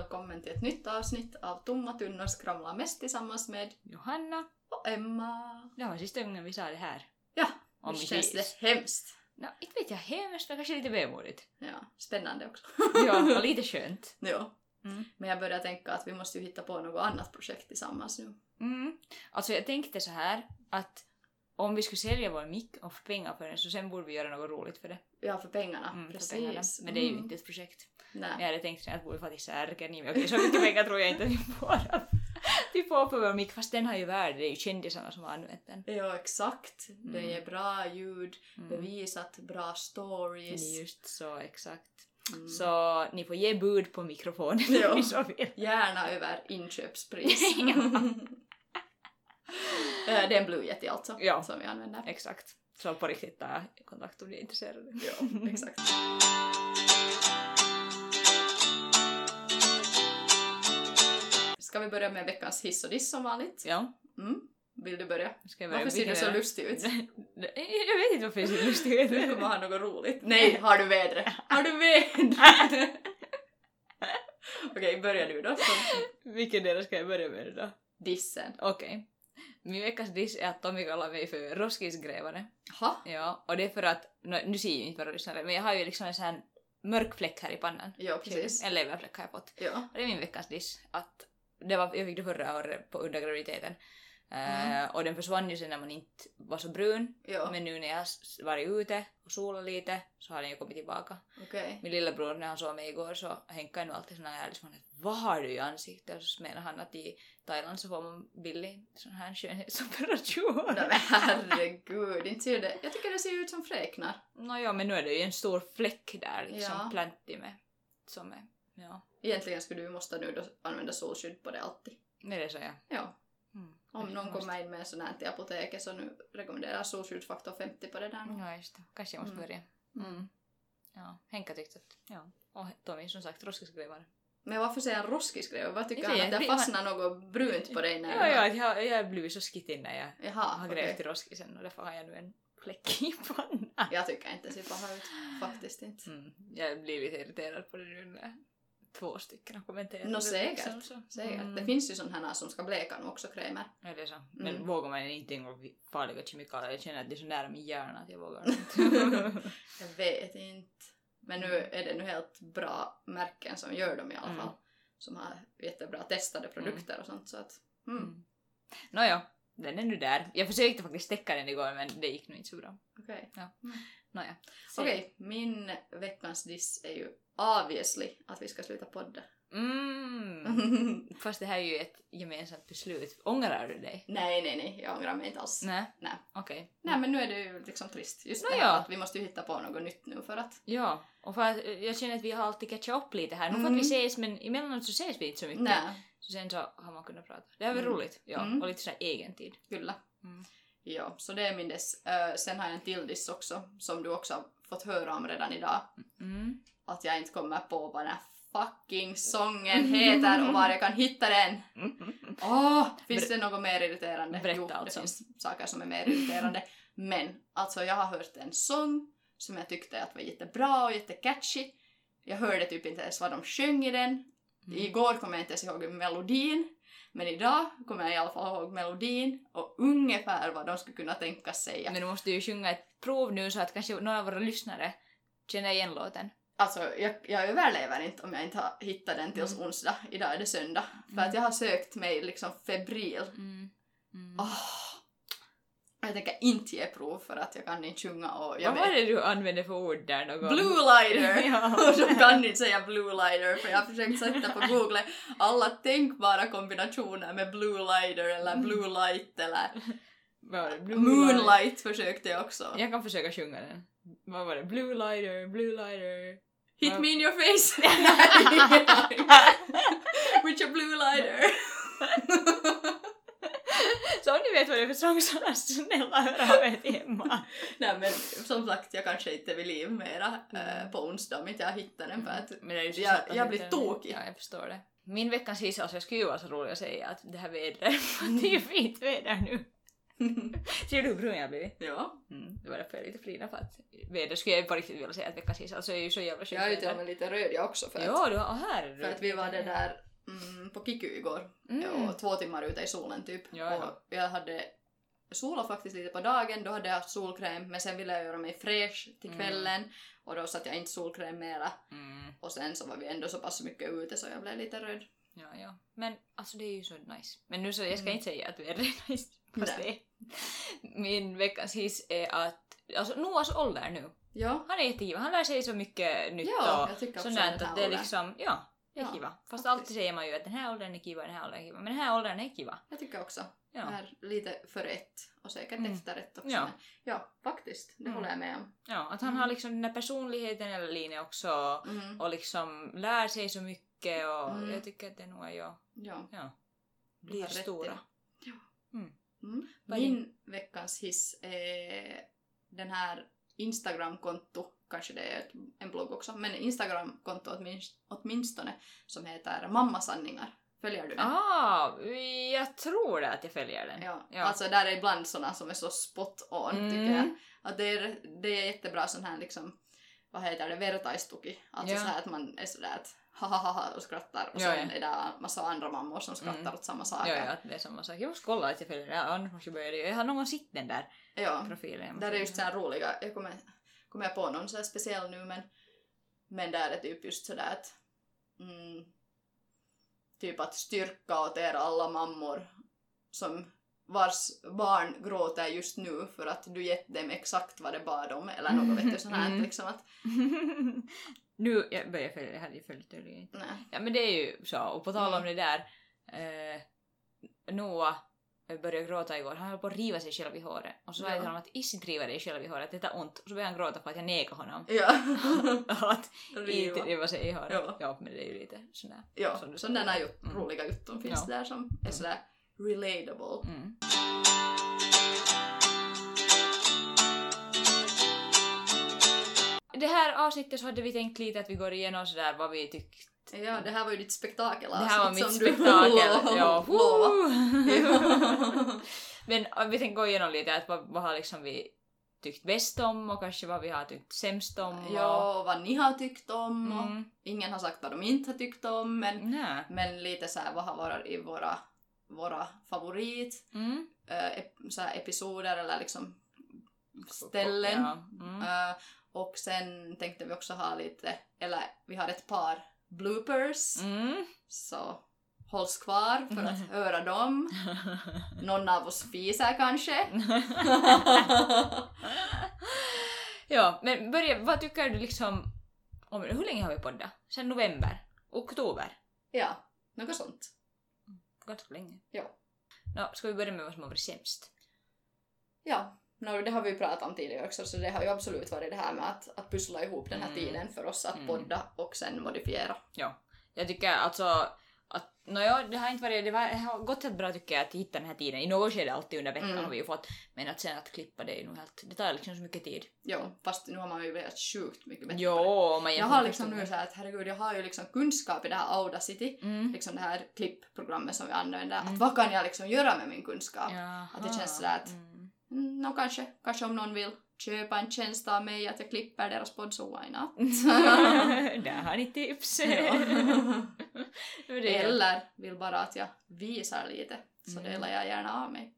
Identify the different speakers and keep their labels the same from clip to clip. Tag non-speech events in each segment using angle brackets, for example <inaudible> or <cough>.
Speaker 1: Välkommen till ett nytt avsnitt av Tomma tunnor skramlar mest tillsammans med
Speaker 2: Johanna.
Speaker 1: och Emma.
Speaker 2: Det var sista gången vi sa det här.
Speaker 1: Ja,
Speaker 2: Om
Speaker 1: det
Speaker 2: vi
Speaker 1: känns
Speaker 2: ses.
Speaker 1: det hemskt.
Speaker 2: Nå, inte vet jag hemskt, men kanske lite vemodigt.
Speaker 1: Ja, spännande också.
Speaker 2: ja, <laughs> och lite skönt.
Speaker 1: ja.
Speaker 2: Mm.
Speaker 1: Men jag börjar tänka att vi måste ju hitta på något annat projekt tillsammans nu.
Speaker 2: Mm. Alltså jag tänkte så här att om vi skulle sälja vår mick och få pengar för den så sen borde vi göra något roligt för det.
Speaker 1: Ja, för pengarna.
Speaker 2: Mm, för
Speaker 1: Precis.
Speaker 2: pengarna. Men det är ju
Speaker 1: Mm.
Speaker 2: inte ett projekt.
Speaker 1: Nej.
Speaker 2: Jag hade tänkt att vi borde få till Särkeni, men okej, så mycket pengar tror jag inte vi får. vi får på vår mick, fast den har ju värde, det är ju kändisarna som har använt den.
Speaker 1: Ja, <laughs> exakt. Det
Speaker 2: Mm.
Speaker 1: ger bra ljud,
Speaker 2: Mm.
Speaker 1: bevisat bra stories.
Speaker 2: Just så, exakt.
Speaker 1: Mm.
Speaker 2: Så ni får ge bud på mikrofonen
Speaker 1: Ja.
Speaker 2: om ni så vill. <laughs>
Speaker 1: Gärna över inköpspris. <laughs> Det är en Blue Yeti alltså,
Speaker 2: Ja.
Speaker 1: som vi använder.
Speaker 2: Exakt. Så på riktigt ta kontakt om ni är intresserade.
Speaker 1: Ja, exakt. Ska vi börja med veckans hiss och diss som vanligt?
Speaker 2: Ja.
Speaker 1: Mm. Vill du börja?
Speaker 2: Ska jag börja?
Speaker 1: Varför ser du så lustig ut? <laughs>
Speaker 2: Jag vet inte varför jag ser lustig ut.
Speaker 1: Du kommer ha något roligt. Nej, har du vädret? Har du vädret? <laughs> Okej, börja du då. Som
Speaker 2: Vilken del ska jag börja med då?
Speaker 1: dissen.
Speaker 2: Okej. Min veckas diss är att Tommy kallar mig för roskisgrävare.
Speaker 1: Ha?
Speaker 2: Ja, och det är för att, nu ser ju inte våra lyssnare, men jag har ju liksom en sån här mörk fläck här i pannan.
Speaker 1: Ja, precis.
Speaker 2: En leverfläck har jag fått.
Speaker 1: Ja.
Speaker 2: Och det är min veckans diss. Att det var, jag fick det förra året på under graviditeten. Eh,
Speaker 1: Mm.
Speaker 2: och den försvann ju sen när man inte var så brun.
Speaker 1: Ja,
Speaker 2: Men nu när jag varit ute och solat lite så har den ju kommit tillbaka.
Speaker 1: okej.
Speaker 2: Min lillebror när han såg mig igår så är nu alltid sån här liksom, att vad har du i ansiktet? Och så menar han att i Thailand så får man billig sån här skönhetsoperation.
Speaker 1: Nej, Men herregud, inte ser det. Jag tycker det ser ut som fräknar.
Speaker 2: Nåja, men nu är det ju en stor fläck där liksom
Speaker 1: Ja.
Speaker 2: plantig med. Som är, ja.
Speaker 1: Egentligen skulle du måste nu då använda solskydd på det alltid.
Speaker 2: Är det så ja?
Speaker 1: Ja,
Speaker 2: Mm.
Speaker 1: om någon kommer in med en sån här till apoteket så nu rekommenderar jag solskyddsfaktor 50 på det där.
Speaker 2: Ja, just det. Kanske jag måste
Speaker 1: Mm.
Speaker 2: börja. Mm. Ja, Henka tyckte att, ja. Och Tommy som sagt roskisgrävare.
Speaker 1: Men varför säger han roskisgrejer? Vad tycker
Speaker 2: Jag
Speaker 1: han? Att det
Speaker 2: det- man-
Speaker 1: fastnar något brunt på dig när
Speaker 2: Ja, ja, jag, jag har blivit så skittig när jag
Speaker 1: Jaha,
Speaker 2: har grävt
Speaker 1: okej.
Speaker 2: i roskisen och därför har jag nu en fläck i pannan.
Speaker 1: Jag tycker inte det ser paha ut. Faktiskt inte.
Speaker 2: Mm. Jag blir lite irriterad på det nu när två stycken har kommenterat. Det
Speaker 1: säkert.
Speaker 2: liksom.
Speaker 1: Säkert.
Speaker 2: Mm.
Speaker 1: Det finns ju sådana här som ska bleka nu också, krämer.
Speaker 2: Ja, det är så. Men
Speaker 1: Mm.
Speaker 2: vågar man inte en gång farliga kemikalier? Jag känner att det är så nära min hjärna att jag vågar <laughs> inte. <laughs>
Speaker 1: Jag vet inte. Men nu är det nu helt bra märken som gör dem i alla
Speaker 2: Mm.
Speaker 1: fall. Som har jättebra testade produkter och sånt så att... Mm.
Speaker 2: mm. Nåja, den är nu där. Jag försökte faktiskt täcka den igår men det gick nog inte så bra.
Speaker 1: Okej.
Speaker 2: Nåja.
Speaker 1: Okej, min veckans diss är ju obviously att vi ska sluta podda.
Speaker 2: Mm. <laughs> Fast det här är ju ett gemensamt beslut. Ångrar du dig?
Speaker 1: nej, nej, nej, jag ångrar mig inte alls.
Speaker 2: Nej.
Speaker 1: Nej.
Speaker 2: Okej.
Speaker 1: Nej, men nu är det ju liksom trist. Just det
Speaker 2: ja.
Speaker 1: här att vi måste ju hitta på något nytt nu för att...
Speaker 2: Ja, och för att eh, jag känner att vi har alltid catchat upp lite här. Nu för
Speaker 1: Mm.
Speaker 2: att vi ses men emellanåt så ses vi inte så mycket.
Speaker 1: Nej,
Speaker 2: Så sen så har man kunnat prata. Det är väl
Speaker 1: Mm.
Speaker 2: roligt. Ja,
Speaker 1: Mm.
Speaker 2: och lite sådär egen tid.
Speaker 1: kyllä.
Speaker 2: Mm.
Speaker 1: Ja, så det är min diss. Eh, sen har jag en till diss också, som du också har fått höra om redan idag.
Speaker 2: Mm.
Speaker 1: Att jag inte kommer på vad den här fucking sången heter och var jag kan hitta den. Åh, finns det något mer irriterande?
Speaker 2: Berätta
Speaker 1: jo,
Speaker 2: alltså.
Speaker 1: det finns saker som är mer irriterande. Men alltså jag har hört en sång som jag tyckte att var jättebra och jättecatchy. Jag hörde typ inte ens vad de sjöng i den.
Speaker 2: Mm.
Speaker 1: Igår kommer jag inte ens ihåg melodin. Men idag kommer jag i alla fall ihåg melodin och ungefär vad de skulle kunna tänka säga.
Speaker 2: Men du måste ju sjunga ett prov nu så att kanske några av våra lyssnare känner igen låten.
Speaker 1: Alltså, jag, jag överlever inte om jag inte har hittat den tills
Speaker 2: Mm.
Speaker 1: onsdag. Idag är det söndag. För
Speaker 2: Mm.
Speaker 1: att jag har sökt mig liksom febril.
Speaker 2: Mm. Mm.
Speaker 1: Åh! Jag tänker inte ge prov för att jag kan inte sjunga och jag
Speaker 2: Vad var det du använde för ord där någon gång?
Speaker 1: Blue lighter! <laughs> <laughs>
Speaker 2: Ja.
Speaker 1: och de kan inte säga blue lighter för jag har försökt sätta på google alla tänkbara kombinationer med blue lighter eller blue light eller?
Speaker 2: Blue
Speaker 1: moonlight försökte jag också.
Speaker 2: Jag kan försöka sjunga den. Vad var det? Blue lighter, blue lighter.
Speaker 1: Hit
Speaker 2: Ja.
Speaker 1: me in your face! <laughs> <laughs> With your blue lighter! <laughs>
Speaker 2: Så om ni vet vad det är för sång så snälla hör av er till Emma.
Speaker 1: Nej men som sagt, jag kanske inte är vid liv mera eh, på onsdag om inte jag hittar den för att
Speaker 2: Men ju så
Speaker 1: Jag-
Speaker 2: att
Speaker 1: jag blir tokig.
Speaker 2: Ja, jag förstår det. Min veckans hiss, alltså jag skulle ju vara så rolig att säga att det här vädret, det är ju fint väder nu. <laughs> Ser du hur brun jag blivit?
Speaker 1: ja,
Speaker 2: Mm, det var därför jag lite flina för att väder skulle jag på riktigt vilja säga att veckans hiss, alltså är ju så jävla skönt
Speaker 1: jag är ju till och med lite röd jag också för att,
Speaker 2: Ja, du här är du.
Speaker 1: för att vi var det där mm, på Kiku igår
Speaker 2: Mm.
Speaker 1: och två timmar ute i solen typ.
Speaker 2: Ja, ja.
Speaker 1: Och jag hade solat faktiskt lite på dagen, då hade jag haft solkräm men sen ville jag göra mig fräsch till
Speaker 2: Mm.
Speaker 1: kvällen och då satte jag inte solkräm mera
Speaker 2: Mm,
Speaker 1: och sen så var vi ändå så pass mycket ute så jag blev lite röd.
Speaker 2: ja, ja. Men alltså det är ju så nice. Men nu så, jag ska
Speaker 1: Mm.
Speaker 2: inte säga att vädret är <laughs> nice. Fast
Speaker 1: Nej.
Speaker 2: Är. Min veckans hiss är att, alltså Noahs ålder nu.
Speaker 1: Ja,
Speaker 2: Han är jättegiva, han lär sig så mycket nytt
Speaker 1: ja
Speaker 2: och
Speaker 1: jag tycker också
Speaker 2: sånt
Speaker 1: den
Speaker 2: där
Speaker 1: här
Speaker 2: att det är liksom, ja, det är
Speaker 1: Ja,
Speaker 2: kiva. Fast
Speaker 1: faktiskt.
Speaker 2: alltid säger man ju att den här åldern är kiva, den här åldern är kiva. Men den här åldern är kiva.
Speaker 1: Jag tycker också.
Speaker 2: Ja.
Speaker 1: Det här lite före ett och säkert
Speaker 2: Mm.
Speaker 1: efter ett också.
Speaker 2: Ja.
Speaker 1: Ja, faktiskt. Det
Speaker 2: Mm.
Speaker 1: håller jag med om.
Speaker 2: Ja, att han
Speaker 1: Mm.
Speaker 2: har liksom den där personligheten eller linjen också
Speaker 1: Mm.
Speaker 2: och liksom lär sig så mycket och
Speaker 1: Mm.
Speaker 2: jag tycker att det nog är
Speaker 1: Ja.
Speaker 2: ja,
Speaker 1: Du
Speaker 2: blir stora.
Speaker 1: det.
Speaker 2: Mm.
Speaker 1: Min veckans hiss är den här Instagram-konto, kanske det är en blogg också, men Instagram-konto åtminst- åtminstone som heter Mammasanningar. Följer du den?
Speaker 2: Ah, jag tror det att jag följer den.
Speaker 1: Ja.
Speaker 2: Ja.
Speaker 1: Alltså där är ibland såna som är så spot on tycker
Speaker 2: Mm.
Speaker 1: jag. Att det är, det är jättebra sån här liksom, vad heter det, vertaistuki. Alltså
Speaker 2: Ja.
Speaker 1: så här att man är sådär att ha ha ha och skrattar och
Speaker 2: Ja,
Speaker 1: sen
Speaker 2: ja.
Speaker 1: är det massa andra mammor som skrattar
Speaker 2: Mm.
Speaker 1: åt samma
Speaker 2: Ja,
Speaker 1: saker.
Speaker 2: ja, att det är samma sak. Jag måste kolla att jag följer. Ja, annars måste jag börja det. Jag har någon gång sett den där
Speaker 1: Ja.
Speaker 2: profilen.
Speaker 1: Där är just
Speaker 2: följa
Speaker 1: så här roliga, jag kommer, kommer jag på någon så speciell nu men, men där är typ just sådär att mm, typ att styrka åt er alla mammor som vars barn gråter just nu för att du gett dem exakt vad de bad om eller något vet du sånt här
Speaker 2: Mm.
Speaker 1: liksom att <laughs>
Speaker 2: nu, jag börjar följa, jag hade ju följt det inte.
Speaker 1: nej.
Speaker 2: Ja men det är ju så, och på tal om
Speaker 1: Mm.
Speaker 2: det där, eh, Noah började gråta igår, han höll på att riva sig själv i håret. Och så sa jag
Speaker 1: Ja.
Speaker 2: till honom att Issi river dig själv i håret, det tar ont. Och så började han gråta för att jag nekade honom.
Speaker 1: Ja. <laughs>
Speaker 2: att <laughs> inte riva sig i håret.
Speaker 1: Ja.
Speaker 2: ja men det är ju lite sådär.
Speaker 1: Ja, sådana ju
Speaker 2: Mm.
Speaker 1: roliga jutton finns
Speaker 2: Ja.
Speaker 1: där som är sådär relatable.
Speaker 2: Mm. Här avsnittet så hade vi tänkt lite att vi går igenom sådär vad vi tyckte.
Speaker 1: Ja, det här var ju ditt spektakel
Speaker 2: Det här var mitt spektakel. ja. <laughs> Men äh, vi tänkte gå igenom lite att vad, vad har liksom vi tyckt bäst om och kanske vad vi har tyckt sämst om. och-
Speaker 1: Ja, vad ni har tyckt om
Speaker 2: Mm.
Speaker 1: ingen har sagt vad de inte har tyckt om men, men lite så här vad har varit i våra, våra favorit
Speaker 2: Mm.
Speaker 1: ep- så här episoder eller liksom ställen.
Speaker 2: Ja. Mm.
Speaker 1: Eh, och sen tänkte vi också ha lite, eller vi har ett par bloopers
Speaker 2: Mm.
Speaker 1: så hålls kvar för att <laughs> höra dem. Någon av oss fiser kanske. <laughs>
Speaker 2: ja, men börja, vad tycker du liksom om Hur länge har vi poddat? Sen november? Oktober?
Speaker 1: ja, något sånt.
Speaker 2: Ganska länge.
Speaker 1: Ja.
Speaker 2: Nå, ska vi börja med vad som har varit sämst?
Speaker 1: Ja, no, det har vi ju pratat om tidigare också så det har ju absolut varit det här med att, att pussla ihop den här
Speaker 2: Mm.
Speaker 1: tiden för oss att
Speaker 2: Mm.
Speaker 1: podda och sen modifiera.
Speaker 2: Jag tycker alltså att Nåja, det har inte varit, det, var, det har gått helt bra tycker jag att hitta den här tiden. I något skede alltid under veckan
Speaker 1: Mm.
Speaker 2: har vi ju fått. Men att sen att klippa det är ju nog helt, det tar liksom så mycket tid.
Speaker 1: Jo, fast nu har man ju blivit sjukt mycket bättre
Speaker 2: Jo,
Speaker 1: på det.
Speaker 2: man
Speaker 1: Jag har liksom nu så här att herregud, jag har ju liksom kunskap i det här Audacity,
Speaker 2: Mm.
Speaker 1: liksom det här klippprogrammet som vi använder.
Speaker 2: Mm.
Speaker 1: Att vad kan jag liksom göra med min kunskap?
Speaker 2: Jaha.
Speaker 1: Att det känns sådär att-
Speaker 2: Mm.
Speaker 1: Mm, no, kanske, kanske om någon vill köpa en tjänst av mig att jag klipper deras podd så why not? <laughs>
Speaker 2: Där har ni tips. <laughs> <laughs>
Speaker 1: Eller vill bara att jag visar lite så
Speaker 2: Mm.
Speaker 1: delar jag gärna av mig.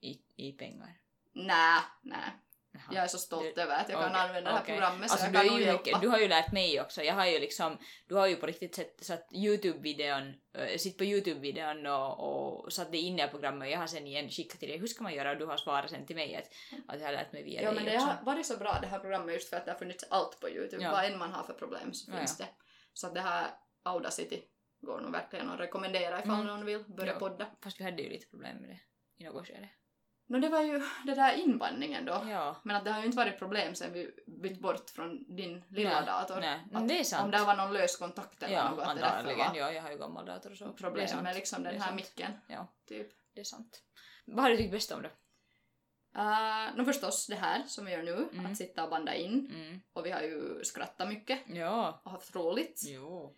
Speaker 2: I, I pengar.
Speaker 1: Nä, nä.
Speaker 2: Jaha.
Speaker 1: Jag är så stolt
Speaker 2: Du-
Speaker 1: över att jag kan använda det här programmet så
Speaker 2: Alltså,
Speaker 1: jag
Speaker 2: du,
Speaker 1: kan
Speaker 2: är
Speaker 1: nog
Speaker 2: ju mycket, du har ju lärt mig också. Jag har ju liksom, du har ju på riktigt sett, satt Youtube-videon, äh, sitt på Youtube-videon och, och satt det in i programmet och jag har sen igen skickat till dig hur ska man göra och du har svarat sen till mig att, att jag har lärt mig via
Speaker 1: Ja
Speaker 2: dig
Speaker 1: men det
Speaker 2: också.
Speaker 1: har varit så bra det här programmet just för att det har funnits allt på Youtube.
Speaker 2: Ja.
Speaker 1: Vad än man har för problem så
Speaker 2: Ja,
Speaker 1: finns det. Så att det här Audacity går nog verkligen att rekommendera ifall
Speaker 2: Mm.
Speaker 1: någon vill börja
Speaker 2: Ja.
Speaker 1: podda.
Speaker 2: Fast vi hade ju lite problem med det i något skede.
Speaker 1: No det var ju det där invandringen då.
Speaker 2: Ja.
Speaker 1: Men att det har ju inte varit problem sen vi bytt bort från din lilla
Speaker 2: Nej,
Speaker 1: dator.
Speaker 2: nej,
Speaker 1: Att
Speaker 2: det är sant.
Speaker 1: Om det var någon lös kontakt eller
Speaker 2: Ja,
Speaker 1: något,
Speaker 2: antagligen. Ja, jag har ju gammal dator och så.
Speaker 1: Problem med liksom den
Speaker 2: är
Speaker 1: här micken.
Speaker 2: Ja,
Speaker 1: Typ.
Speaker 2: det är sant. Vad har du tyckt bäst om det?
Speaker 1: Uh, no förstås det här som vi gör nu,
Speaker 2: Mm.
Speaker 1: att sitta och banda in.
Speaker 2: Mm.
Speaker 1: Och vi har ju skrattat mycket
Speaker 2: Ja.
Speaker 1: och haft roligt.
Speaker 2: Jo.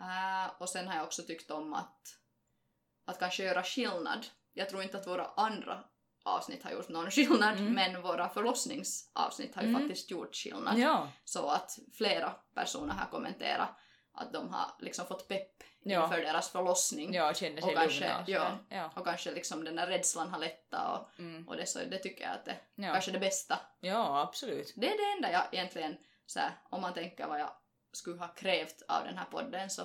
Speaker 1: Uh, och sen har jag också tyckt om att, att kanske göra skillnad. Jag tror inte att våra andra avsnitt har gjort någon skillnad,
Speaker 2: Mm.
Speaker 1: men våra förlossningsavsnitt har ju
Speaker 2: Mm.
Speaker 1: faktiskt gjort skillnad.
Speaker 2: Ja.
Speaker 1: Så att flera personer har kommenterat att de har liksom fått pepp
Speaker 2: Ja.
Speaker 1: inför deras förlossning.
Speaker 2: Ja, kände sig
Speaker 1: Och kanske-
Speaker 2: lugna och
Speaker 1: ja.
Speaker 2: Ja.
Speaker 1: Och kanske liksom den där rädslan har lättat och,
Speaker 2: Mm.
Speaker 1: och det, så det tycker jag att det
Speaker 2: Ja.
Speaker 1: kanske det bästa.
Speaker 2: ja, absolut.
Speaker 1: Det är det enda jag egentligen, så här, om man tänker vad jag skulle ha krävt av den här podden så,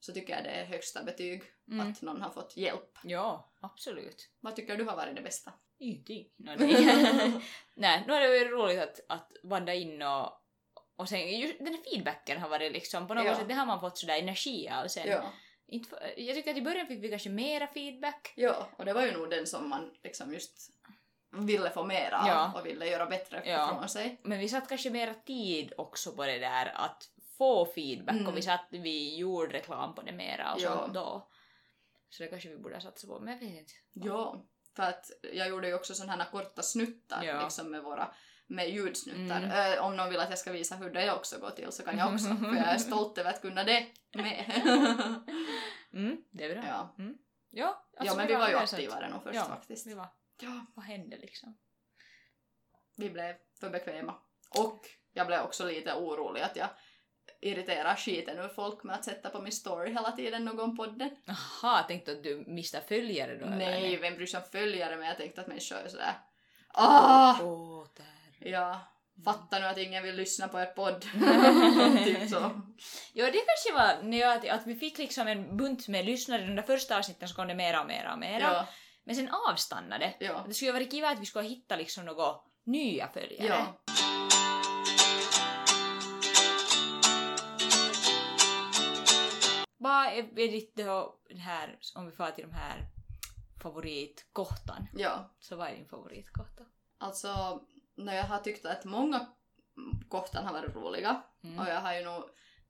Speaker 1: så tycker jag det är högsta betyg
Speaker 2: Mm.
Speaker 1: att någon har fått hjälp.
Speaker 2: Ja, absolut.
Speaker 1: Vad tycker du har varit det bästa?
Speaker 2: Ingenting. No, nej. <laughs> nu har det varit roligt att, att vanda in och, och sen just den här feedbacken har varit liksom på något
Speaker 1: Ja.
Speaker 2: sätt, det har man fått sådär energi av sen.
Speaker 1: Ja.
Speaker 2: Inte jag tycker att i början fick vi kanske mera feedback.
Speaker 1: ja, och det var ju nog den som man liksom just ville få mer av
Speaker 2: Ja.
Speaker 1: och ville göra bättre
Speaker 2: Ja.
Speaker 1: från sig.
Speaker 2: Men vi satt kanske mera tid också på det där att få feedback
Speaker 1: Mm.
Speaker 2: och vi satt, vi gjorde reklam på det mera och
Speaker 1: Ja.
Speaker 2: sånt då. Så det kanske vi borde ha satsat på, men jag vet inte.
Speaker 1: Ja, för att jag gjorde ju också sådana här korta snuttar
Speaker 2: Ja.
Speaker 1: liksom med våra med ljudsnuttar.
Speaker 2: Mm.
Speaker 1: Ö, om någon vill att jag ska visa hur det också går till så kan jag <laughs> också, för jag är stolt över att kunna det med. <laughs>
Speaker 2: Mm, det är bra.
Speaker 1: ja.
Speaker 2: Ja, alltså
Speaker 1: ja, men vi var ju aktivare nog först
Speaker 2: Ja.
Speaker 1: faktiskt.
Speaker 2: Vi var,
Speaker 1: Ja,
Speaker 2: vad hände liksom?
Speaker 1: vi blev för bekväma. Och jag blev också lite orolig att jag irriterar skiten ur folk med att sätta på min story hela tiden någon podden.
Speaker 2: Jaha, tänkte att du missade följare då? eller?
Speaker 1: Nej, vem bryr sig om följare? Men jag tänkte att människor är sådär Ah!
Speaker 2: Åh, där.
Speaker 1: Ja, fatta nu att ingen vill lyssna på er podd. <laughs> typ så.
Speaker 2: Ja, det kanske var när jag, att, vi fick liksom en bunt med lyssnare. De där första avsnitten så kom det mera och mera och mera.
Speaker 1: Ja,
Speaker 2: Men sen avstannade det.
Speaker 1: ja.
Speaker 2: Det skulle ju varit kiva att vi skulle ha hittat liksom några nya följare.
Speaker 1: Ja.
Speaker 2: Vad är, är ditt då, den här, om vi får till de här favoritkohtan.
Speaker 1: ja.
Speaker 2: Så vad är din favoritkohta?
Speaker 1: Alltså, när jag har tyckt att många kohtan har varit roliga
Speaker 2: Mm.
Speaker 1: och jag har ju nog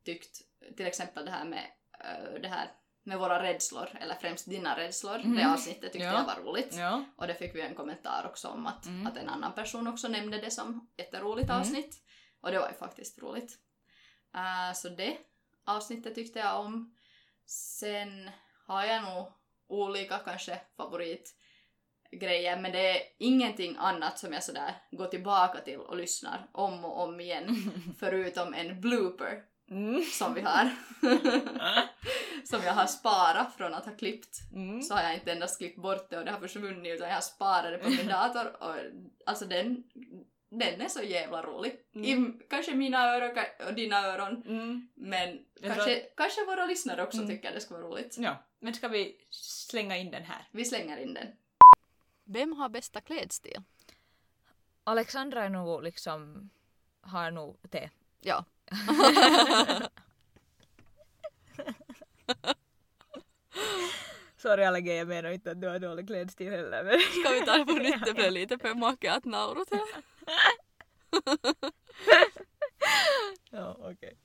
Speaker 1: tyckt till exempel det här med eh, det här med våra rädslor, eller främst dina rädslor.
Speaker 2: Mhm.
Speaker 1: Det avsnittet tyckte
Speaker 2: Ja.
Speaker 1: jag var roligt.
Speaker 2: Ja.
Speaker 1: Och det fick vi en kommentar också om att,
Speaker 2: Mm.
Speaker 1: att en annan person också nämnde det som jätteroligt
Speaker 2: Mm.
Speaker 1: avsnitt. Och det var ju faktiskt roligt. Eh, så det avsnittet tyckte jag om. Sen har jag nog olika kanske favoritgrejer men det är ingenting annat som jag sådär går tillbaka till och lyssnar om och om igen <laughs> förutom en blooper
Speaker 2: Mm.
Speaker 1: som vi har. <laughs> som jag har sparat från att ha klippt
Speaker 2: Mm.
Speaker 1: så har jag inte endast klippt bort det och det har försvunnit utan jag har sparat det på min dator och alltså den, den är så jävla rolig. I kanske mina öron och dina öron
Speaker 2: Mm.
Speaker 1: men kanske, kanske våra lyssnare också
Speaker 2: Mm.
Speaker 1: tycker det ska vara roligt.
Speaker 2: Ja, men ska vi slänga in den här?
Speaker 1: Vi slänger in den. Vem har bästa klädstil?
Speaker 2: Alexandra är nog liksom, har nog det.
Speaker 1: Ja. <laughs>
Speaker 2: Sorry grejer, jag menar inte att du har dålig klädstil heller. Men...
Speaker 1: Ska vi ta det på <laughs> nytt? Det blev lite för makeat naurut här. <laughs>
Speaker 2: ja, okej.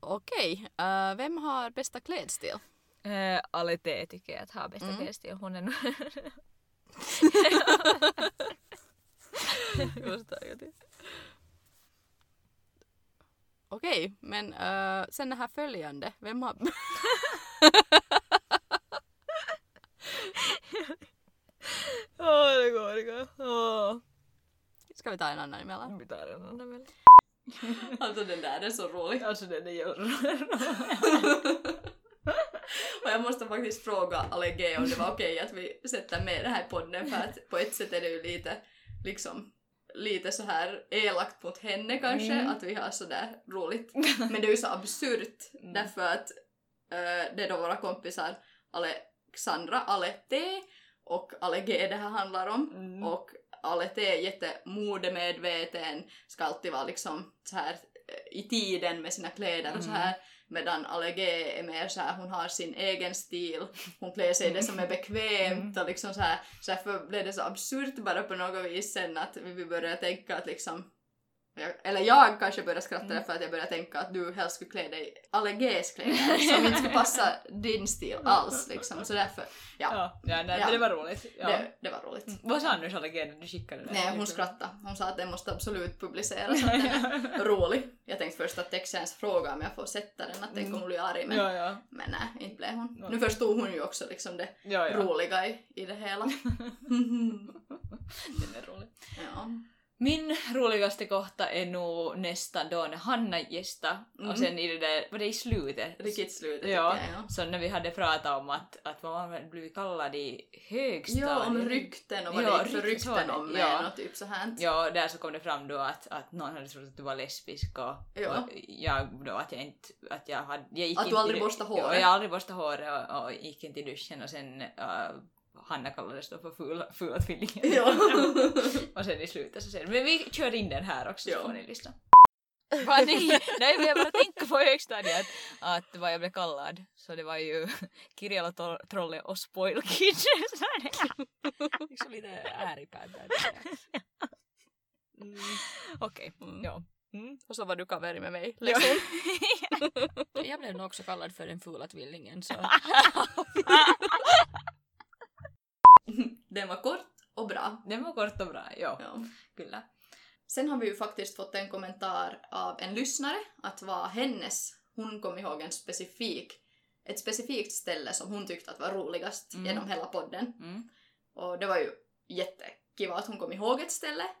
Speaker 1: Okej, äh, vem har bästa klädstil?
Speaker 2: Okay. Alite tycker jag att har bästa
Speaker 1: Mm.
Speaker 2: klädstil. Hon är nog...
Speaker 1: Okej, men äh, sen det här följande. Vem har... <laughs> <laughs> <laughs>
Speaker 2: Åh, det går, det går. Åh.
Speaker 1: Ska vi ta en annan emellan?
Speaker 2: Vi tar en annan väl. <laughs>
Speaker 1: Alltså den där är så rolig.
Speaker 2: Alltså den är ju... <laughs>
Speaker 1: Och jag måste faktiskt fråga Ale G om det var okej att vi sätter med det här i podden för att på ett sätt är det ju lite liksom lite så här elakt mot henne kanske
Speaker 2: Mm.
Speaker 1: att vi har så där roligt. Men det är ju så absurt
Speaker 2: Mm.
Speaker 1: därför att eh, det är då våra kompisar Alexandra, Ale T och Ale G det här handlar om.
Speaker 2: Mm.
Speaker 1: och Alete är jättemodemedveten, ska alltid vara liksom så här eh, i tiden med sina kläder och så här. Medan Alege är mer så här, hon har sin egen stil, hon klär sig det som är bekvämt och liksom så här, så därför blev det så absurt bara på något vis sen att vi började tänka att liksom jag- eller jag kanske började skratta för att jag började tänka att du helst skulle klä dig i Alleges kläder som inte skulle passa din stil alls liksom. Så därför, ja,
Speaker 2: Ja, ja, nej,
Speaker 1: Ja.
Speaker 2: det var roligt. Ja.
Speaker 1: Det, det var roligt.
Speaker 2: Vad sa nu Charlotte när du skickade det?
Speaker 1: Nej, hon skrattade. Hon sa att den måste absolut publiceras, <laughs> att den är rolig. Jag tänkte först att Tex ens fråga om jag får sätta den, att tänk om hon blir arg, men,
Speaker 2: Ja, ja.
Speaker 1: men nej, inte blev hon. Nu förstod hon ju också liksom det
Speaker 2: ja.
Speaker 1: roliga i, i det hela. <laughs> <laughs>
Speaker 2: Den är rolig.
Speaker 1: ja.
Speaker 2: Min roligaste kohta är nog nästan då när Hanna gästade
Speaker 1: Mm.
Speaker 2: och sen i det där, var det i slutet?
Speaker 1: Riktigt slutet
Speaker 2: Ja,
Speaker 1: jag. Ja.
Speaker 2: så när vi hade pratat om att, att vad man blivit kallad i högstadiet.
Speaker 1: ja, om rykten och vad
Speaker 2: Ja,
Speaker 1: det gick för
Speaker 2: rykten,
Speaker 1: rykten om
Speaker 2: Ja.
Speaker 1: en och typ så här.
Speaker 2: Ja, där så kom det fram då att, att någon hade trott att du var lesbisk och,
Speaker 1: Ja.
Speaker 2: och jag då att jag inte, att jag hade, jag gick
Speaker 1: Att du aldrig borstade
Speaker 2: Ja,
Speaker 1: håret.
Speaker 2: jag aldrig borstade håret och, och gick inte i duschen och sen uh, Hanna kallades då för fula, fula tvillingen.
Speaker 1: Ja. <laughs>
Speaker 2: och sen i slutet så säger men vi kör in den här också så får ni lyssna. <laughs> Va, nej, nej, men jag bara tänka på högstadiet att, vad jag blev kallad. Så det var ju <laughs> Kirjala Tro- Trolle och Spoil Kid. Så det-
Speaker 3: Liksom lite ääripää där. Mm.
Speaker 2: Okej,
Speaker 3: Mm.
Speaker 2: ja.
Speaker 3: Mm. Och så var du kaveri med mig. Liksom. Jag blev nog också kallad för den fula tvillingen så.
Speaker 1: Den var kort och bra.
Speaker 2: Den var kort och bra, ja.
Speaker 1: Ja.
Speaker 2: Kyllä.
Speaker 1: Sen har vi ju faktiskt fått en kommentar av en lyssnare att vad hennes, hon kom ihåg en specifik, ett specifikt ställe som hon tyckte att var roligast
Speaker 2: Mm.
Speaker 1: genom hela podden.
Speaker 2: Mm.
Speaker 1: Och det var ju jättekiva att hon kom ihåg ett ställe. <laughs>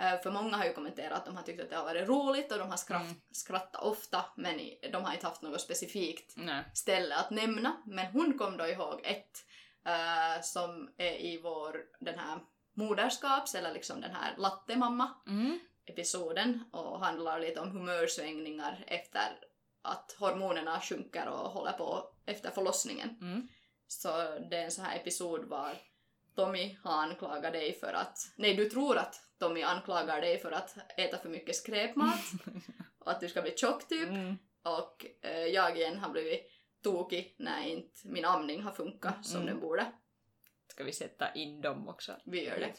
Speaker 1: Eh, för många har ju kommenterat att de har tyckt att det har varit roligt och de har skratt,
Speaker 2: Mm.
Speaker 1: skrattat ofta men de har inte haft något specifikt
Speaker 2: Nej.
Speaker 1: ställe att nämna. Men hon kom då ihåg ett eh, som är i vår, den här moderskaps eller liksom den här lattemamma
Speaker 2: Mm.
Speaker 1: episoden och handlar lite om humörsvängningar efter att hormonerna sjunker och håller på efter förlossningen.
Speaker 2: Mm.
Speaker 1: Så det är en sån här episod var Tommy har anklagat dig för att... Nej, du tror att Tommy anklagar dig för att äta för mycket skräpmat <laughs> och att du ska bli tjock typ.
Speaker 2: Mm.
Speaker 1: Och eh, jag igen har blivit tokig när inte min amning har funkat som
Speaker 2: Mm.
Speaker 1: den borde.
Speaker 2: Ska vi sätta in dem också?
Speaker 1: Vi gör det.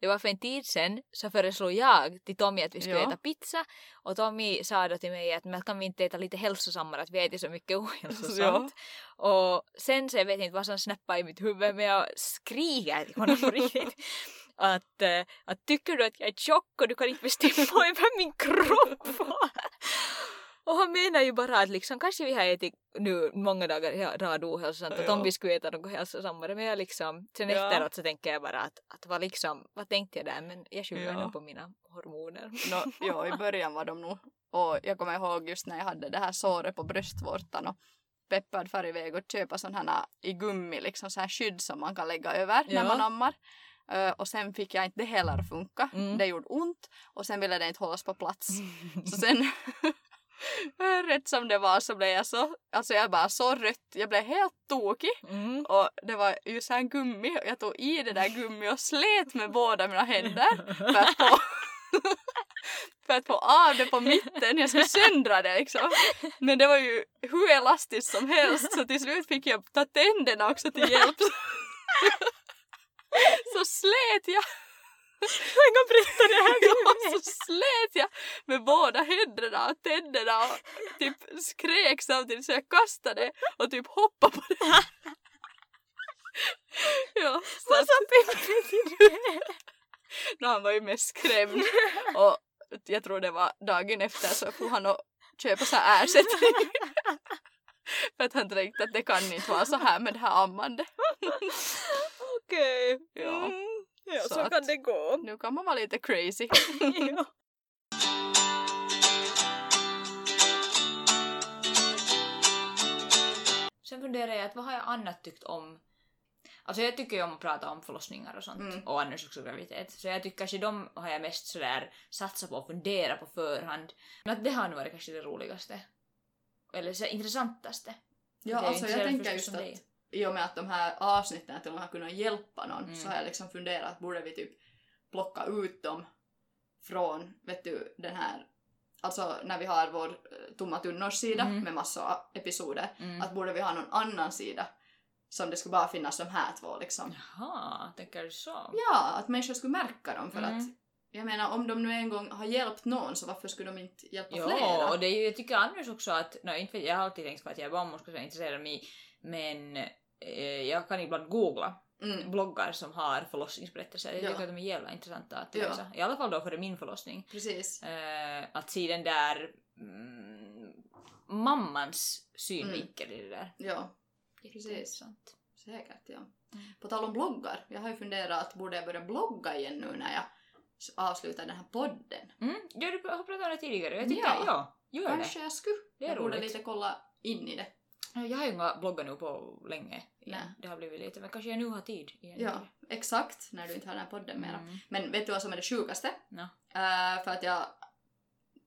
Speaker 2: Det var för en tid sedan så föreslog jag till Tommy att vi skulle
Speaker 3: Ja.
Speaker 2: äta pizza och Tommy sa då till mig att men kan vi inte äta lite hälsosammare att vi äter så mycket ohälsosamt. Och sen så jag vet inte vad som snappade i mitt huvud men jag skriker till honom på riktigt. Att, eh, att tycker du att jag är tjock och du kan inte bestämma över min kropp? Och han menar ju bara att liksom, kanske vi har ätit nu många dagar i rad ohälsosamt att om
Speaker 3: Ja.
Speaker 2: vi skulle äta något hälsosammare men jag liksom, sen
Speaker 3: Ja.
Speaker 2: efteråt så tänker jag bara att, att vad liksom, vad tänkte jag där men jag skyller
Speaker 3: Ja.
Speaker 2: nog på mina hormoner.
Speaker 1: No, jo, i början var de nog... Och jag kommer ihåg just när jag hade det här såret på bröstvårtan och peppad far iväg och köpa sådana här i gummi, liksom så här skydd som man kan lägga över
Speaker 2: Ja.
Speaker 1: när man ammar. Ö, och sen fick jag inte det heller funka.
Speaker 2: Mm.
Speaker 1: Det gjorde ont och sen ville det inte hållas på plats. <laughs> Så sen, <laughs> rätt som det var så blev jag så, alltså jag bara så rött, jag blev helt tokig.
Speaker 2: Mm.
Speaker 1: Och det var ju så här gummi jag tog i det där gummi och slet med båda mina händer för att få, <laughs> för att få av det på mitten. Jag skulle söndra det liksom. Men det var ju hur elastiskt som helst så till slut fick jag ta tänderna också till hjälp. <laughs> Så slet jag.
Speaker 2: Jag kan berätta det här <laughs>
Speaker 1: Ja, så slet jag med båda händerna och tänderna och typ skrek samtidigt så jag kastade och typ hoppade på det. <laughs> Ja, så att, <laughs> no, han var ju mest skrämd och jag tror det var dagen efter så får han och köpa så här ersättning. För att han tänkte att det kan inte vara så här med det här ammandet.
Speaker 2: Okej.
Speaker 1: Ja.
Speaker 2: Ja,
Speaker 1: Så
Speaker 2: så,
Speaker 1: att-
Speaker 2: kan det gå.
Speaker 1: Nu kan man vara lite crazy. <laughs> <laughs>
Speaker 2: ja. Sen funderar jag att vad har jag annat tyckt om Alltså jag tycker ju om att prata om förlossningar och sånt
Speaker 1: Mm.
Speaker 2: och annars också graviditet. Så jag tycker kanske de har jag mest sådär satsat på att fundera på förhand. Men att det har nog varit kanske det roligaste. Eller så intressantaste.
Speaker 1: Ja, alltså jag tänker just
Speaker 2: som
Speaker 1: att. I och med att de här avsnitten att de har kunnat hjälpa någon
Speaker 2: Mm.
Speaker 1: så har jag liksom funderat att borde vi typ plocka ut dem från, vet du, den här Alltså när vi har vår eh, tomma tunnor-sida
Speaker 2: Mm.
Speaker 1: med massor episoder,
Speaker 2: Mm.
Speaker 1: att borde vi ha någon annan sida som det skulle bara finnas de här två liksom.
Speaker 2: Jaha, tänker du så?
Speaker 1: Ja, att människor skulle märka dem för
Speaker 2: Mm.
Speaker 1: att jag menar om de nu en gång har hjälpt någon så varför skulle de inte hjälpa
Speaker 2: Jo,
Speaker 1: flera?
Speaker 2: och det är ju, jag tycker annars också att, no, inte jag har alltid tänkt på att jag är barnmorska så jag är intresserad av mig, men jag kan ibland googla
Speaker 1: Mm.
Speaker 2: bloggar som har förlossningsberättelser. Jag
Speaker 1: Ja.
Speaker 2: tycker att de är jävla intressanta att
Speaker 1: Ja.
Speaker 2: läsa. I alla fall då före min förlossning.
Speaker 1: Precis.
Speaker 2: Eh, att se den där mm, mammans synvinkel i det där.
Speaker 1: Ja, Precis. Säkert ja.
Speaker 2: Mm.
Speaker 1: På tal om bloggar, jag har ju funderat att borde jag börja blogga igen nu när jag avslutar den här podden.
Speaker 2: Mm, ja, du har pratat om det tidigare. Jag tycker,
Speaker 1: Ja.
Speaker 2: ja, gör
Speaker 1: Kanske jag skulle.
Speaker 2: Det är
Speaker 1: jag borde
Speaker 2: roligt.
Speaker 1: lite kolla in i det.
Speaker 2: Jag har ju inga bloggar nu på länge. igen.
Speaker 1: Nej.
Speaker 2: Det har blivit lite, men kanske jag nu har tid igen.
Speaker 1: Ja, exakt, när du inte har den här podden mera.
Speaker 2: Mm.
Speaker 1: Men vet du vad som är det sjukaste?
Speaker 2: No.
Speaker 1: Eh, för att jag,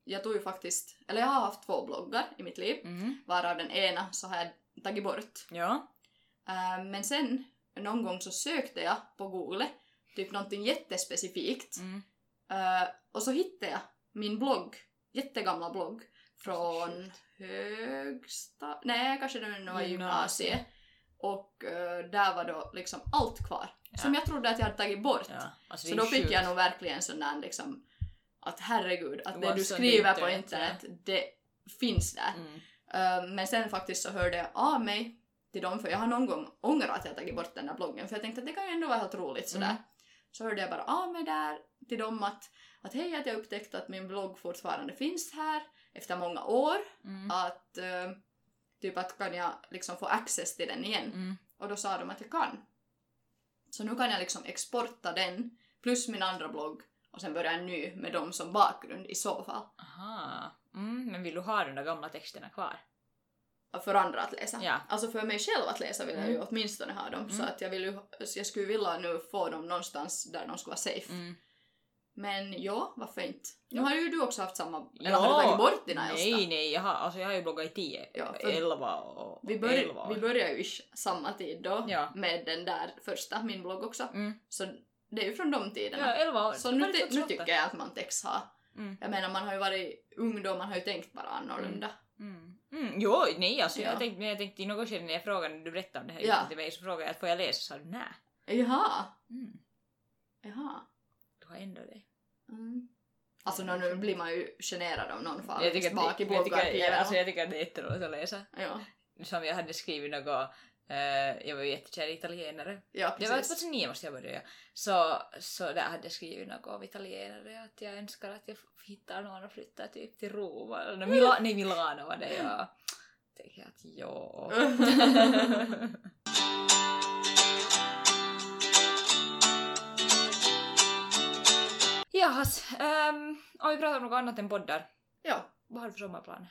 Speaker 1: jag tog ju faktiskt, eller jag har haft två bloggar i mitt liv,
Speaker 2: Mm.
Speaker 1: varav den ena så har jag tagit bort.
Speaker 2: Ja.
Speaker 1: Eh, men sen någon gång så sökte jag på google typ någonting jättespecifikt
Speaker 2: Mm.
Speaker 1: Eh, och så hittade jag min blogg, jättegamla blogg från högsta... Nej, kanske det var
Speaker 2: Gymnasiet.
Speaker 1: gymnasiet. Och eh, där var då liksom allt kvar.
Speaker 2: Ja.
Speaker 1: Som jag trodde att jag hade tagit bort.
Speaker 2: ja. Alltså,
Speaker 1: Så då fick
Speaker 2: sjukt.
Speaker 1: jag nog verkligen sån där liksom att herregud, att det
Speaker 2: Once
Speaker 1: du skriver på
Speaker 2: internet,
Speaker 1: internet, det finns där.
Speaker 2: Mm.
Speaker 1: Eh, men sen faktiskt så hörde jag av mig till dem, för jag har någon gång ångrat att jag tagit bort den där bloggen, för jag tänkte att det kan ju ändå vara helt roligt sådär.
Speaker 2: Mm.
Speaker 1: Så hörde jag bara av mig där till dem att, att hej, att jag upptäckt att min blogg fortfarande finns här efter många år,
Speaker 2: Mm.
Speaker 1: att eh, typ att kan jag liksom få access till den igen?
Speaker 2: Mm.
Speaker 1: Och då sa de att jag kan. Så nu kan jag liksom exporta den plus min andra blogg och sen börja en ny med dem som bakgrund i så fall.
Speaker 2: Aha. Mm, men vill du ha de där gamla texterna kvar?
Speaker 1: För andra att läsa.
Speaker 2: Ja.
Speaker 1: Alltså för mig själv att läsa vill jag ju
Speaker 2: Mm.
Speaker 1: åtminstone ha dem. Så
Speaker 2: Mm.
Speaker 1: att jag vill ju, jag skulle vilja nu få dem någonstans där de skulle vara safe. Men ja, varför inte? Nu har ju du också haft samma, eller
Speaker 2: Ja.
Speaker 1: har du tagit bort dina äldsta?
Speaker 2: Nej, nej, jag har, alltså jag har ju bloggat i 10,
Speaker 1: Ja, för-
Speaker 2: 11 och
Speaker 1: Vi, bör,
Speaker 2: 11 år.
Speaker 1: vi börjar ju samma tid då
Speaker 2: Ja.
Speaker 1: med den där första, min blogg också.
Speaker 2: Mm.
Speaker 1: Så det är ju från de tiderna.
Speaker 2: Ja, 11 år.
Speaker 1: Så nu, nu tycker jag att man text ha.
Speaker 2: Mm.
Speaker 1: Jag menar man har ju varit ung då, man har ju tänkt bara annorlunda.
Speaker 2: Mm. Mm. Jo, nej alltså
Speaker 1: Ja.
Speaker 2: jag, tänkte, jag tänkte i något skede när jag frågade, när du berättade om det här
Speaker 1: ja.
Speaker 2: till mig, så frågade jag att får jag läsa? Så sa du nej.
Speaker 1: Jaha,
Speaker 2: Mm.
Speaker 1: jaha.
Speaker 2: Du har ändrat dig.
Speaker 1: Mm. Alltså nå, nu blir man ju generad om någon
Speaker 2: Jag tycker,
Speaker 1: bak
Speaker 2: att
Speaker 1: i
Speaker 2: ja, alltså, jag tycker att det är jätteroligt att läsa.
Speaker 1: ja.
Speaker 2: Som jag hade skrivit något, eh, jag var ju jättekär i italienare.
Speaker 1: ja,
Speaker 2: Det var
Speaker 1: precis.
Speaker 2: 2009 måste jag börja. Så, så där hade jag skrivit något om italienare, att jag önskar att jag hittar någon och flyttar typ till Rom. Eller Mila, nej, Milano var det jag tänkte att ja. <laughs> <laughs> Jahas, um, om vi pratar om något annat än poddar.
Speaker 1: ja,
Speaker 2: Vad har du för sommarplaner?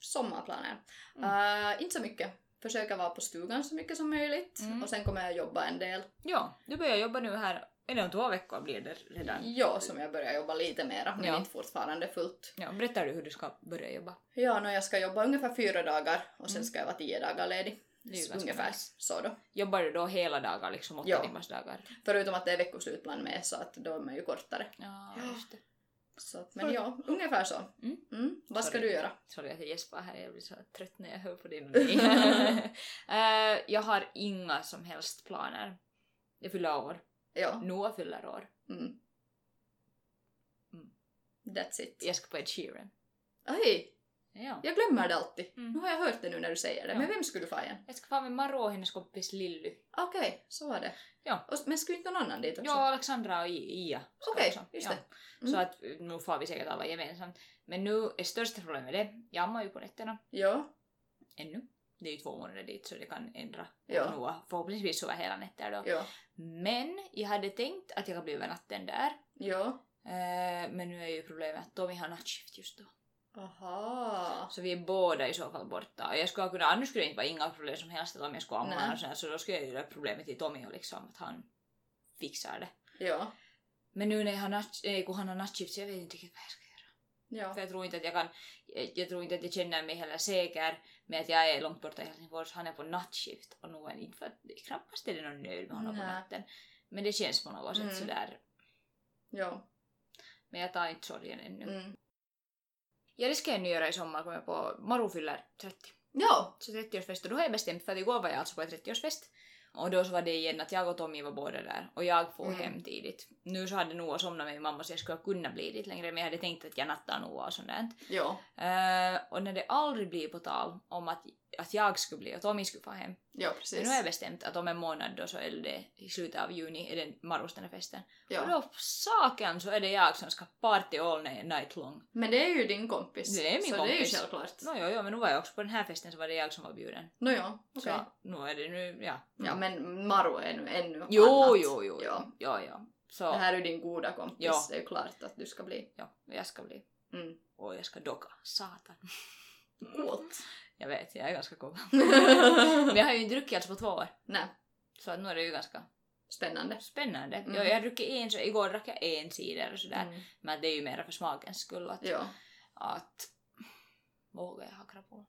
Speaker 1: sommarplaner.
Speaker 2: Mm.
Speaker 1: Eh, inte så mycket. Försöka vara på stugan så mycket som möjligt.
Speaker 2: Mm.
Speaker 1: Och sen kommer jag jobba en del.
Speaker 2: Ja, du börjar jobba nu här, eller två veckor blir det redan.
Speaker 1: Ja, som jag börjar jobba lite mera, men
Speaker 2: Ja.
Speaker 1: inte fortfarande fullt.
Speaker 2: Ja, berättar du hur du ska börja jobba?
Speaker 1: Ja, no, jag ska jobba ungefär fyra dagar och sen
Speaker 2: Mm.
Speaker 1: ska jag vara tio dagar ledig. Ungefär
Speaker 2: nice.
Speaker 1: så då.
Speaker 2: Jobbar du då hela dagar, liksom åtta
Speaker 1: Ja.
Speaker 2: timmars dagar?
Speaker 1: Förutom att det är veckoslutplan med så att de är ju kortare.
Speaker 2: Ja, just det.
Speaker 1: Så att, men ja, ungefär så.
Speaker 2: Mm.
Speaker 1: Mm. Vad ska
Speaker 2: Sorry.
Speaker 1: du göra?
Speaker 2: Sorry att jag gäspar här, jag blir så trött när jag hör på din. <laughs> Eh, Jag har inga som helst planer. Jag fyller år.
Speaker 1: Ja.
Speaker 2: Noah fyller år.
Speaker 1: Mm.
Speaker 2: Mm.
Speaker 1: That's it.
Speaker 2: Jag ska på Ed Sheeran.
Speaker 1: Oj,
Speaker 2: Ja.
Speaker 1: jag glömmer det alltid.
Speaker 2: Mm.
Speaker 1: Nu har jag hört det nu när du säger det.
Speaker 2: Ja.
Speaker 1: Men vem skulle du få igen?
Speaker 2: Jag ska fara med Maro och hennes kompis Lilly.
Speaker 1: Okej, så var det.
Speaker 2: Ja.
Speaker 1: Och, men skulle inte någon annan dit också?
Speaker 2: Ja, Alexandra och Ia.
Speaker 1: Okej,
Speaker 2: också.
Speaker 1: just det. Mm.
Speaker 2: Så att eh, nu får vi säkert alla gemensamt. Men nu är största problemet det, jag ammar ju på nätterna
Speaker 1: Ja.
Speaker 2: ännu. Det är ju två månader dit så det kan ändra.
Speaker 1: Ja.
Speaker 2: Och Noah förhoppningsvis sover hela nätter då.
Speaker 1: Ja.
Speaker 2: Men jag hade tänkt att jag kan bli över natten där.
Speaker 1: Ja.
Speaker 2: Eh, men nu är ju problemet att Tommy har nattskift just då.
Speaker 1: Aha.
Speaker 2: Så vi är båda i så fall borta. Och jag skulle kunna, annars skulle det inte vara inga problem som helst om jag skulle amma
Speaker 1: Nej.
Speaker 2: och sådär, så då skulle jag göra problemet till Tommy och liksom att han fixar det.
Speaker 1: Ja.
Speaker 2: Men nu när jag han har nattskift så jag vet inte riktigt vad jag ska göra.
Speaker 1: Ja.
Speaker 2: För jag tror inte att jag kan, jag, jag tror inte att jag känner mig heller säker med att jag är långt borta i Helsingfors, han är på nattskift och nu är inte för att knappast är det någon nöjd med honom på
Speaker 1: Nej.
Speaker 2: natten. Men det känns på något sätt
Speaker 1: Mm.
Speaker 2: sådär
Speaker 1: Ja.
Speaker 2: Men jag tar inte sorgen ännu.
Speaker 1: Mm.
Speaker 2: Ja det ska jag nu göra i sommar, kommer jag på. Maru fyller 30.
Speaker 1: Ja.
Speaker 2: Så 30-årsfest och då har jag bestämt för att igår var jag alltså på en 30-årsfest. Och då så var det igen att jag och Tommy var båda där och jag får
Speaker 1: Mm.
Speaker 2: hem tidigt. Nu så hade Noah somnat med min mamma så jag skulle kunna bli dit längre men jag hade tänkt att jag nattar Noah och sånt där.
Speaker 1: Ja.
Speaker 2: Eh, och när det aldrig blir på tal om att, att jag skulle bli och Tommy skulle få hem.
Speaker 1: Ja,
Speaker 2: Men
Speaker 1: precis.
Speaker 2: nu har jag bestämt att om en månad då så är det i slutet av juni är det Marus den här festen. Och
Speaker 1: Ja.
Speaker 2: då saken så är det jag som ska party all night long.
Speaker 1: Men det är ju din kompis.
Speaker 2: Det är min
Speaker 1: så
Speaker 2: kompis.
Speaker 1: det är ju självklart.
Speaker 2: No, jo, jo, men nu var jag också på den här festen så var det jag som var bjuden.
Speaker 1: No, ja, okej.
Speaker 2: Så nu är det nu, ja.
Speaker 1: Ja, men Maru är nu ännu
Speaker 2: Jo,
Speaker 1: annat.
Speaker 2: jo, jo,
Speaker 1: Ja.
Speaker 2: ja, ja. Så,
Speaker 1: Det här är ju din goda kompis.
Speaker 2: Ja.
Speaker 1: Det är ju klart att du ska bli.
Speaker 2: ja, jag ska bli.
Speaker 1: Mm.
Speaker 2: Och jag ska docka. Satan. <laughs>
Speaker 1: Coolt.
Speaker 2: Jag vet, jag är ganska cool. <laughs> men jag har ju inte druckit alltså på två år.
Speaker 1: Nej,
Speaker 2: Så att nu är det ju ganska
Speaker 1: spännande.
Speaker 2: spännande.
Speaker 1: Mm.
Speaker 2: Jag, jag druckit en, så igår drack jag en cider och sådär.
Speaker 1: Mm.
Speaker 2: Men det är ju mera för smakens skull att,
Speaker 1: Ja.
Speaker 2: att vågar jag ha krapola?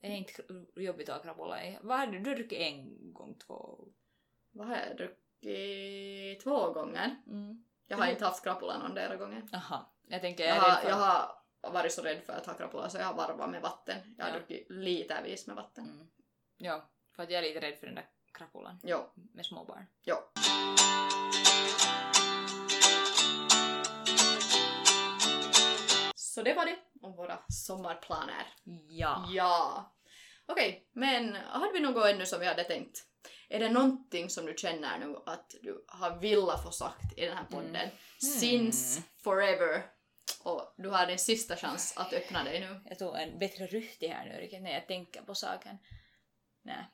Speaker 2: Det är inte jobbigt att ha krapola i. Vad har du? Du har druckit en gång, två?
Speaker 1: Vad har jag druckit två gånger?
Speaker 2: Mm.
Speaker 1: Jag har
Speaker 2: Mhm.
Speaker 1: inte haft krapula någon där gånger.
Speaker 2: Aha. Jag tänker,
Speaker 1: Jag
Speaker 2: jag är rädd
Speaker 1: har,
Speaker 2: för...
Speaker 1: jag har varit så rädd för att ha krapula så jag har varvat med vatten. Jag har
Speaker 2: Ja.
Speaker 1: druckit litervis med vatten.
Speaker 2: Mm. Ja, för att jag är lite rädd för den där krapulan
Speaker 1: Jo,
Speaker 2: med små barn.
Speaker 1: jo. Så det var det om våra sommarplaner.
Speaker 2: Ja.
Speaker 1: Ja. Okej, men hade vi något ännu som vi hade tänkt? Är det någonting som du känner nu att du har velat få sagt i den här podden?
Speaker 2: Mm.
Speaker 1: Since forever. Och du har din sista chans att öppna dig nu.
Speaker 2: Jag tog en bättre ryhti här nu riktigt när jag tänker på saken. Nej.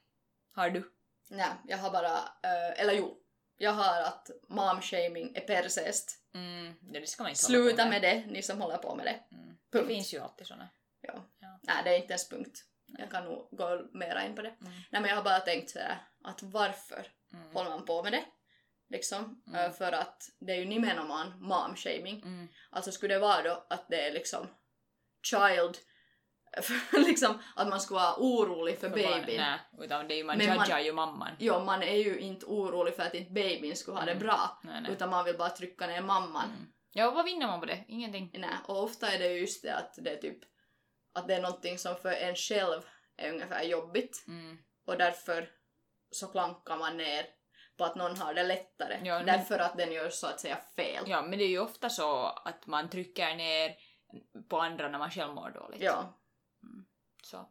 Speaker 2: Har du?
Speaker 1: Nej, jag har bara... eh, eller jo. Jag har att mom-shaming är persest.
Speaker 2: Mm, det det ska man inte
Speaker 1: Sluta
Speaker 2: på
Speaker 1: med det, ni som håller på med det.
Speaker 2: Mm. Det
Speaker 1: Punkt.
Speaker 2: finns ju alltid såna.
Speaker 1: Ja.
Speaker 2: Ja.
Speaker 1: Nej, det är inte ens punkt. Jag kan nog gå mera in på det.
Speaker 2: Mm.
Speaker 1: Nej, men jag har bara tänkt sådär att varför
Speaker 2: Mm.
Speaker 1: håller man på med det? Liksom.
Speaker 2: Mm.
Speaker 1: Eh, För att det är ju nimenomaan mom-shaming.
Speaker 2: Mm.
Speaker 1: Alltså skulle det vara då att det är liksom child, <laughs> liksom att man skulle vara orolig för,
Speaker 2: För barn-
Speaker 1: babyn.
Speaker 2: Nej, utan det är ju, man
Speaker 1: Men man-
Speaker 2: judgar ju mamman.
Speaker 1: Jo, man är ju inte orolig för att inte babyn skulle ha det
Speaker 2: Mm.
Speaker 1: bra.
Speaker 2: Nej, nej.
Speaker 1: Utan man vill bara trycka ner mamman.
Speaker 2: Mm. Ja, vad vinner man på det? Ingenting.
Speaker 1: Nej, och ofta är det ju just det att det är typ att det är någonting som för en själv är ungefär jobbigt
Speaker 2: Mm.
Speaker 1: och därför så klankar man ner på att någon har det lättare.
Speaker 2: Ja, men-
Speaker 1: därför att den gör så att säga fel.
Speaker 2: Ja, men det är ju ofta så att man trycker ner på andra när man själv mår dåligt.
Speaker 1: Ja,
Speaker 2: Så.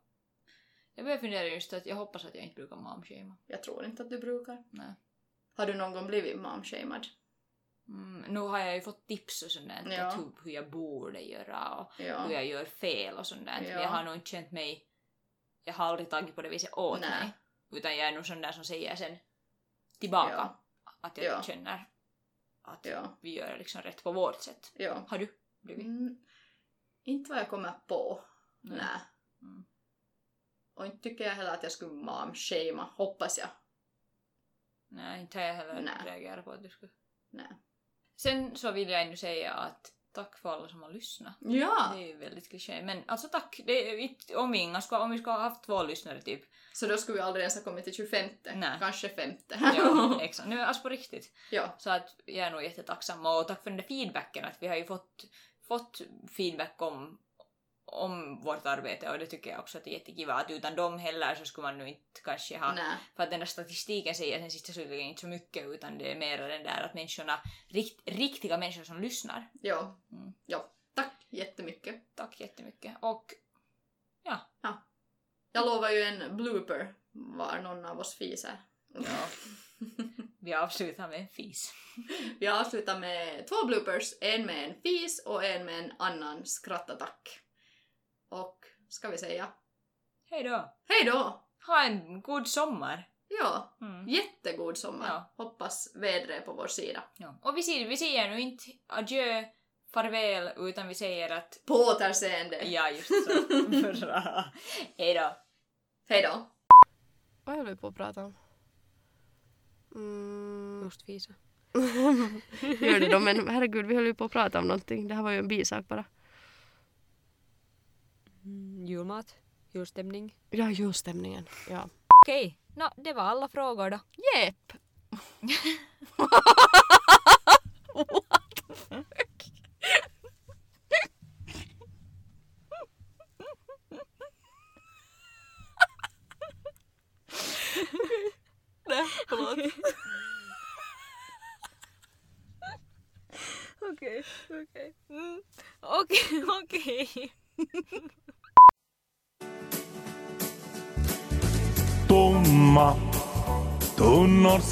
Speaker 2: Jag börjar fundera just att jag hoppas att jag inte brukar momshama.
Speaker 1: jag tror inte att du brukar.
Speaker 2: Nej.
Speaker 1: Har du någon gång blivit momshamed?
Speaker 2: Mm, nu har jag ju fått tips och sånt där,
Speaker 1: Ja.
Speaker 2: hur, hur jag borde göra och
Speaker 1: Ja.
Speaker 2: hur jag gör fel och sånt där.
Speaker 1: Ja.
Speaker 2: Jag har nog inte känt mig... Jag har aldrig tagit på det viset åt
Speaker 1: Nej.
Speaker 2: mig. Utan jag är nog sån där som säger sen tillbaka
Speaker 1: Ja.
Speaker 2: att jag
Speaker 1: Ja.
Speaker 2: känner att
Speaker 1: Ja.
Speaker 2: vi gör liksom rätt på vårt sätt.
Speaker 1: ja.
Speaker 2: Har du blivit?
Speaker 1: Mm, inte vad jag kommer på.
Speaker 2: Nej.
Speaker 1: Nej.
Speaker 2: Mm.
Speaker 1: Och inte tycker jag heller att jag skulle mom-shama, hoppas jag.
Speaker 2: Nej, inte har jag heller reagerat på att du skulle...
Speaker 1: Nej.
Speaker 2: Sen så vill jag ännu säga att tack för alla som har lyssnat.
Speaker 1: Ja!
Speaker 2: Det är ju väldigt kliché, men alltså tack. Är, om, vi inga ska, om vi ska ha haft två lyssnare typ.
Speaker 1: Så då skulle vi aldrig ens ha kommit till 25.
Speaker 2: Nej.
Speaker 1: Kanske femte.
Speaker 2: Ja, <laughs> exakt. Nu alltså på riktigt.
Speaker 1: ja.
Speaker 2: Så att jag är nog jättetacksam och tack för den där feedbacken att vi har ju fått, fått feedback om, om vårt arbete och det tycker jag också att det är jättekiva att utan dem heller så skulle man nu inte kanske ha
Speaker 1: Nej.
Speaker 2: för att den där statistiken säger sen sista slutligen inte så mycket utan det är mer den där att människorna, rikt, riktiga människor som lyssnar.
Speaker 1: Ja.
Speaker 2: Mm.
Speaker 1: ja. Tack jättemycket.
Speaker 2: Tack jättemycket och
Speaker 1: Jag lovar ju en blooper var någon av oss fiser.
Speaker 2: ja, <laughs> vi avslutar med en fis.
Speaker 1: Vi avslutar med två bloopers. En med en fis och en med en annan skrattattack. Ska vi säga
Speaker 2: Hej då!
Speaker 1: hej då!
Speaker 2: Ha en god sommar!
Speaker 1: Ja,
Speaker 2: Mm.
Speaker 1: jättegod sommar.
Speaker 2: Ja.
Speaker 1: Hoppas vädret är på vår sida.
Speaker 2: Ja. Och vi säger, vi säger nu inte adjö, farväl, utan vi säger att
Speaker 1: På återseende!
Speaker 2: ja, just så. <laughs> Bra. Hej då!
Speaker 1: Hej då!
Speaker 4: Vad höll vi på att prata om? Mm,
Speaker 3: Just fisa.
Speaker 4: gör <laughs> det då, men herregud, vi höll ju på att prata om någonting. Det här var ju en bisak bara.
Speaker 3: Julmat. Julstämning.
Speaker 4: Ja, julstämningen. Ja.
Speaker 3: Okej, nå det var alla frågor då.
Speaker 4: Jepp! <laughs>